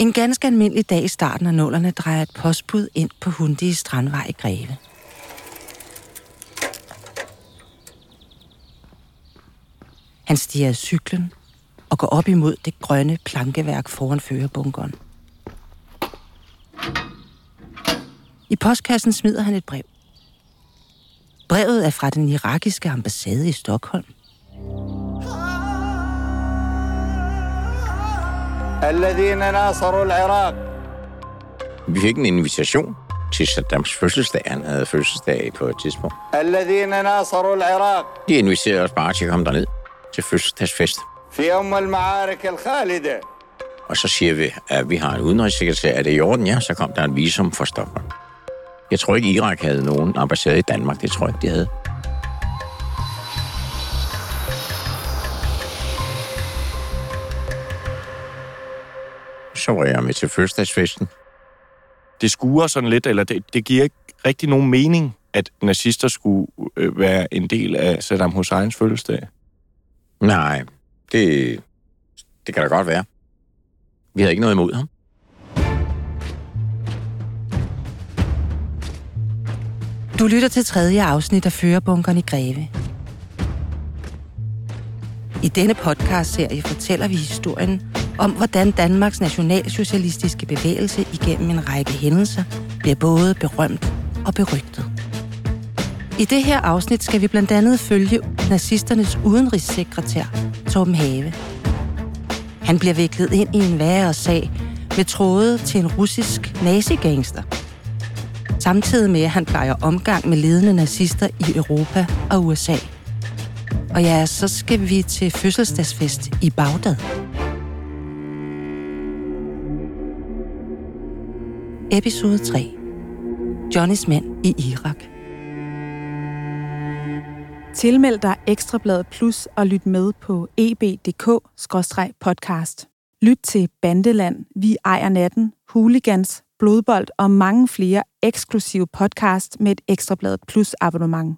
En ganske almindelig dag i starten af nullerne drejer et postbud ind på Hundige Strandvej i Greve. Han stiger af cyklen og går op imod det grønne plankeværk foran førerbunkeren. I postkassen smider han et brev. Brevet er fra den irakiske ambassade i Stockholm. الذين ناصروا العراق Vi fik en invitation til Saddams fødselsdag. Han havde fødselsdag på et tidspunkt. الذين ناصروا العراق De inviterede os bare til at komme derned til fødselsdagsfest. في أم المعارك الخالدة Og så siger vi, at vi har en udenrigssekretær. Er det i orden? Ja, så kom der en visum for Stockholm. Jeg tror ikke, Irak havde nogen ambassade i Danmark. Det tror jeg ikke, de havde. Så var jeg med til fødselsdagsfesten. det skuer sådan lidt, eller det, det giver ikke rigtig nogen mening, at nazister skulle øh, være en del af Saddam Husseins fødselsdag. Nej, det, det kan da godt være. Vi havde ikke noget imod ham. Du lytter til tredje afsnit af Førerbunkeren i Greve. I denne podcast-serie fortæller vi historien om, hvordan Danmarks nationalsocialistiske bevægelse igennem en række hændelser bliver både berømt og berygtet. I det her afsnit skal vi blandt andet følge nazisternes udenrigssekretær, Torben Have. Han bliver viklet ind i en værre sag med tråde til en russisk nazigangster – samtidig med at han plejer omgang med ledende nazister i Europa og USA. Og ja, så skal vi til fødselsdagsfest i Bagdad. Episode 3. Johnnys mænd i Irak. Tilmeld dig Ekstrabladet Plus og lyt med på eb.dk-podcast. Lyt til Bandeland, Vi ejer natten, Hooligans, Blodbold og mange flere eksklusive podcast med et Ekstrabladet Plus abonnement.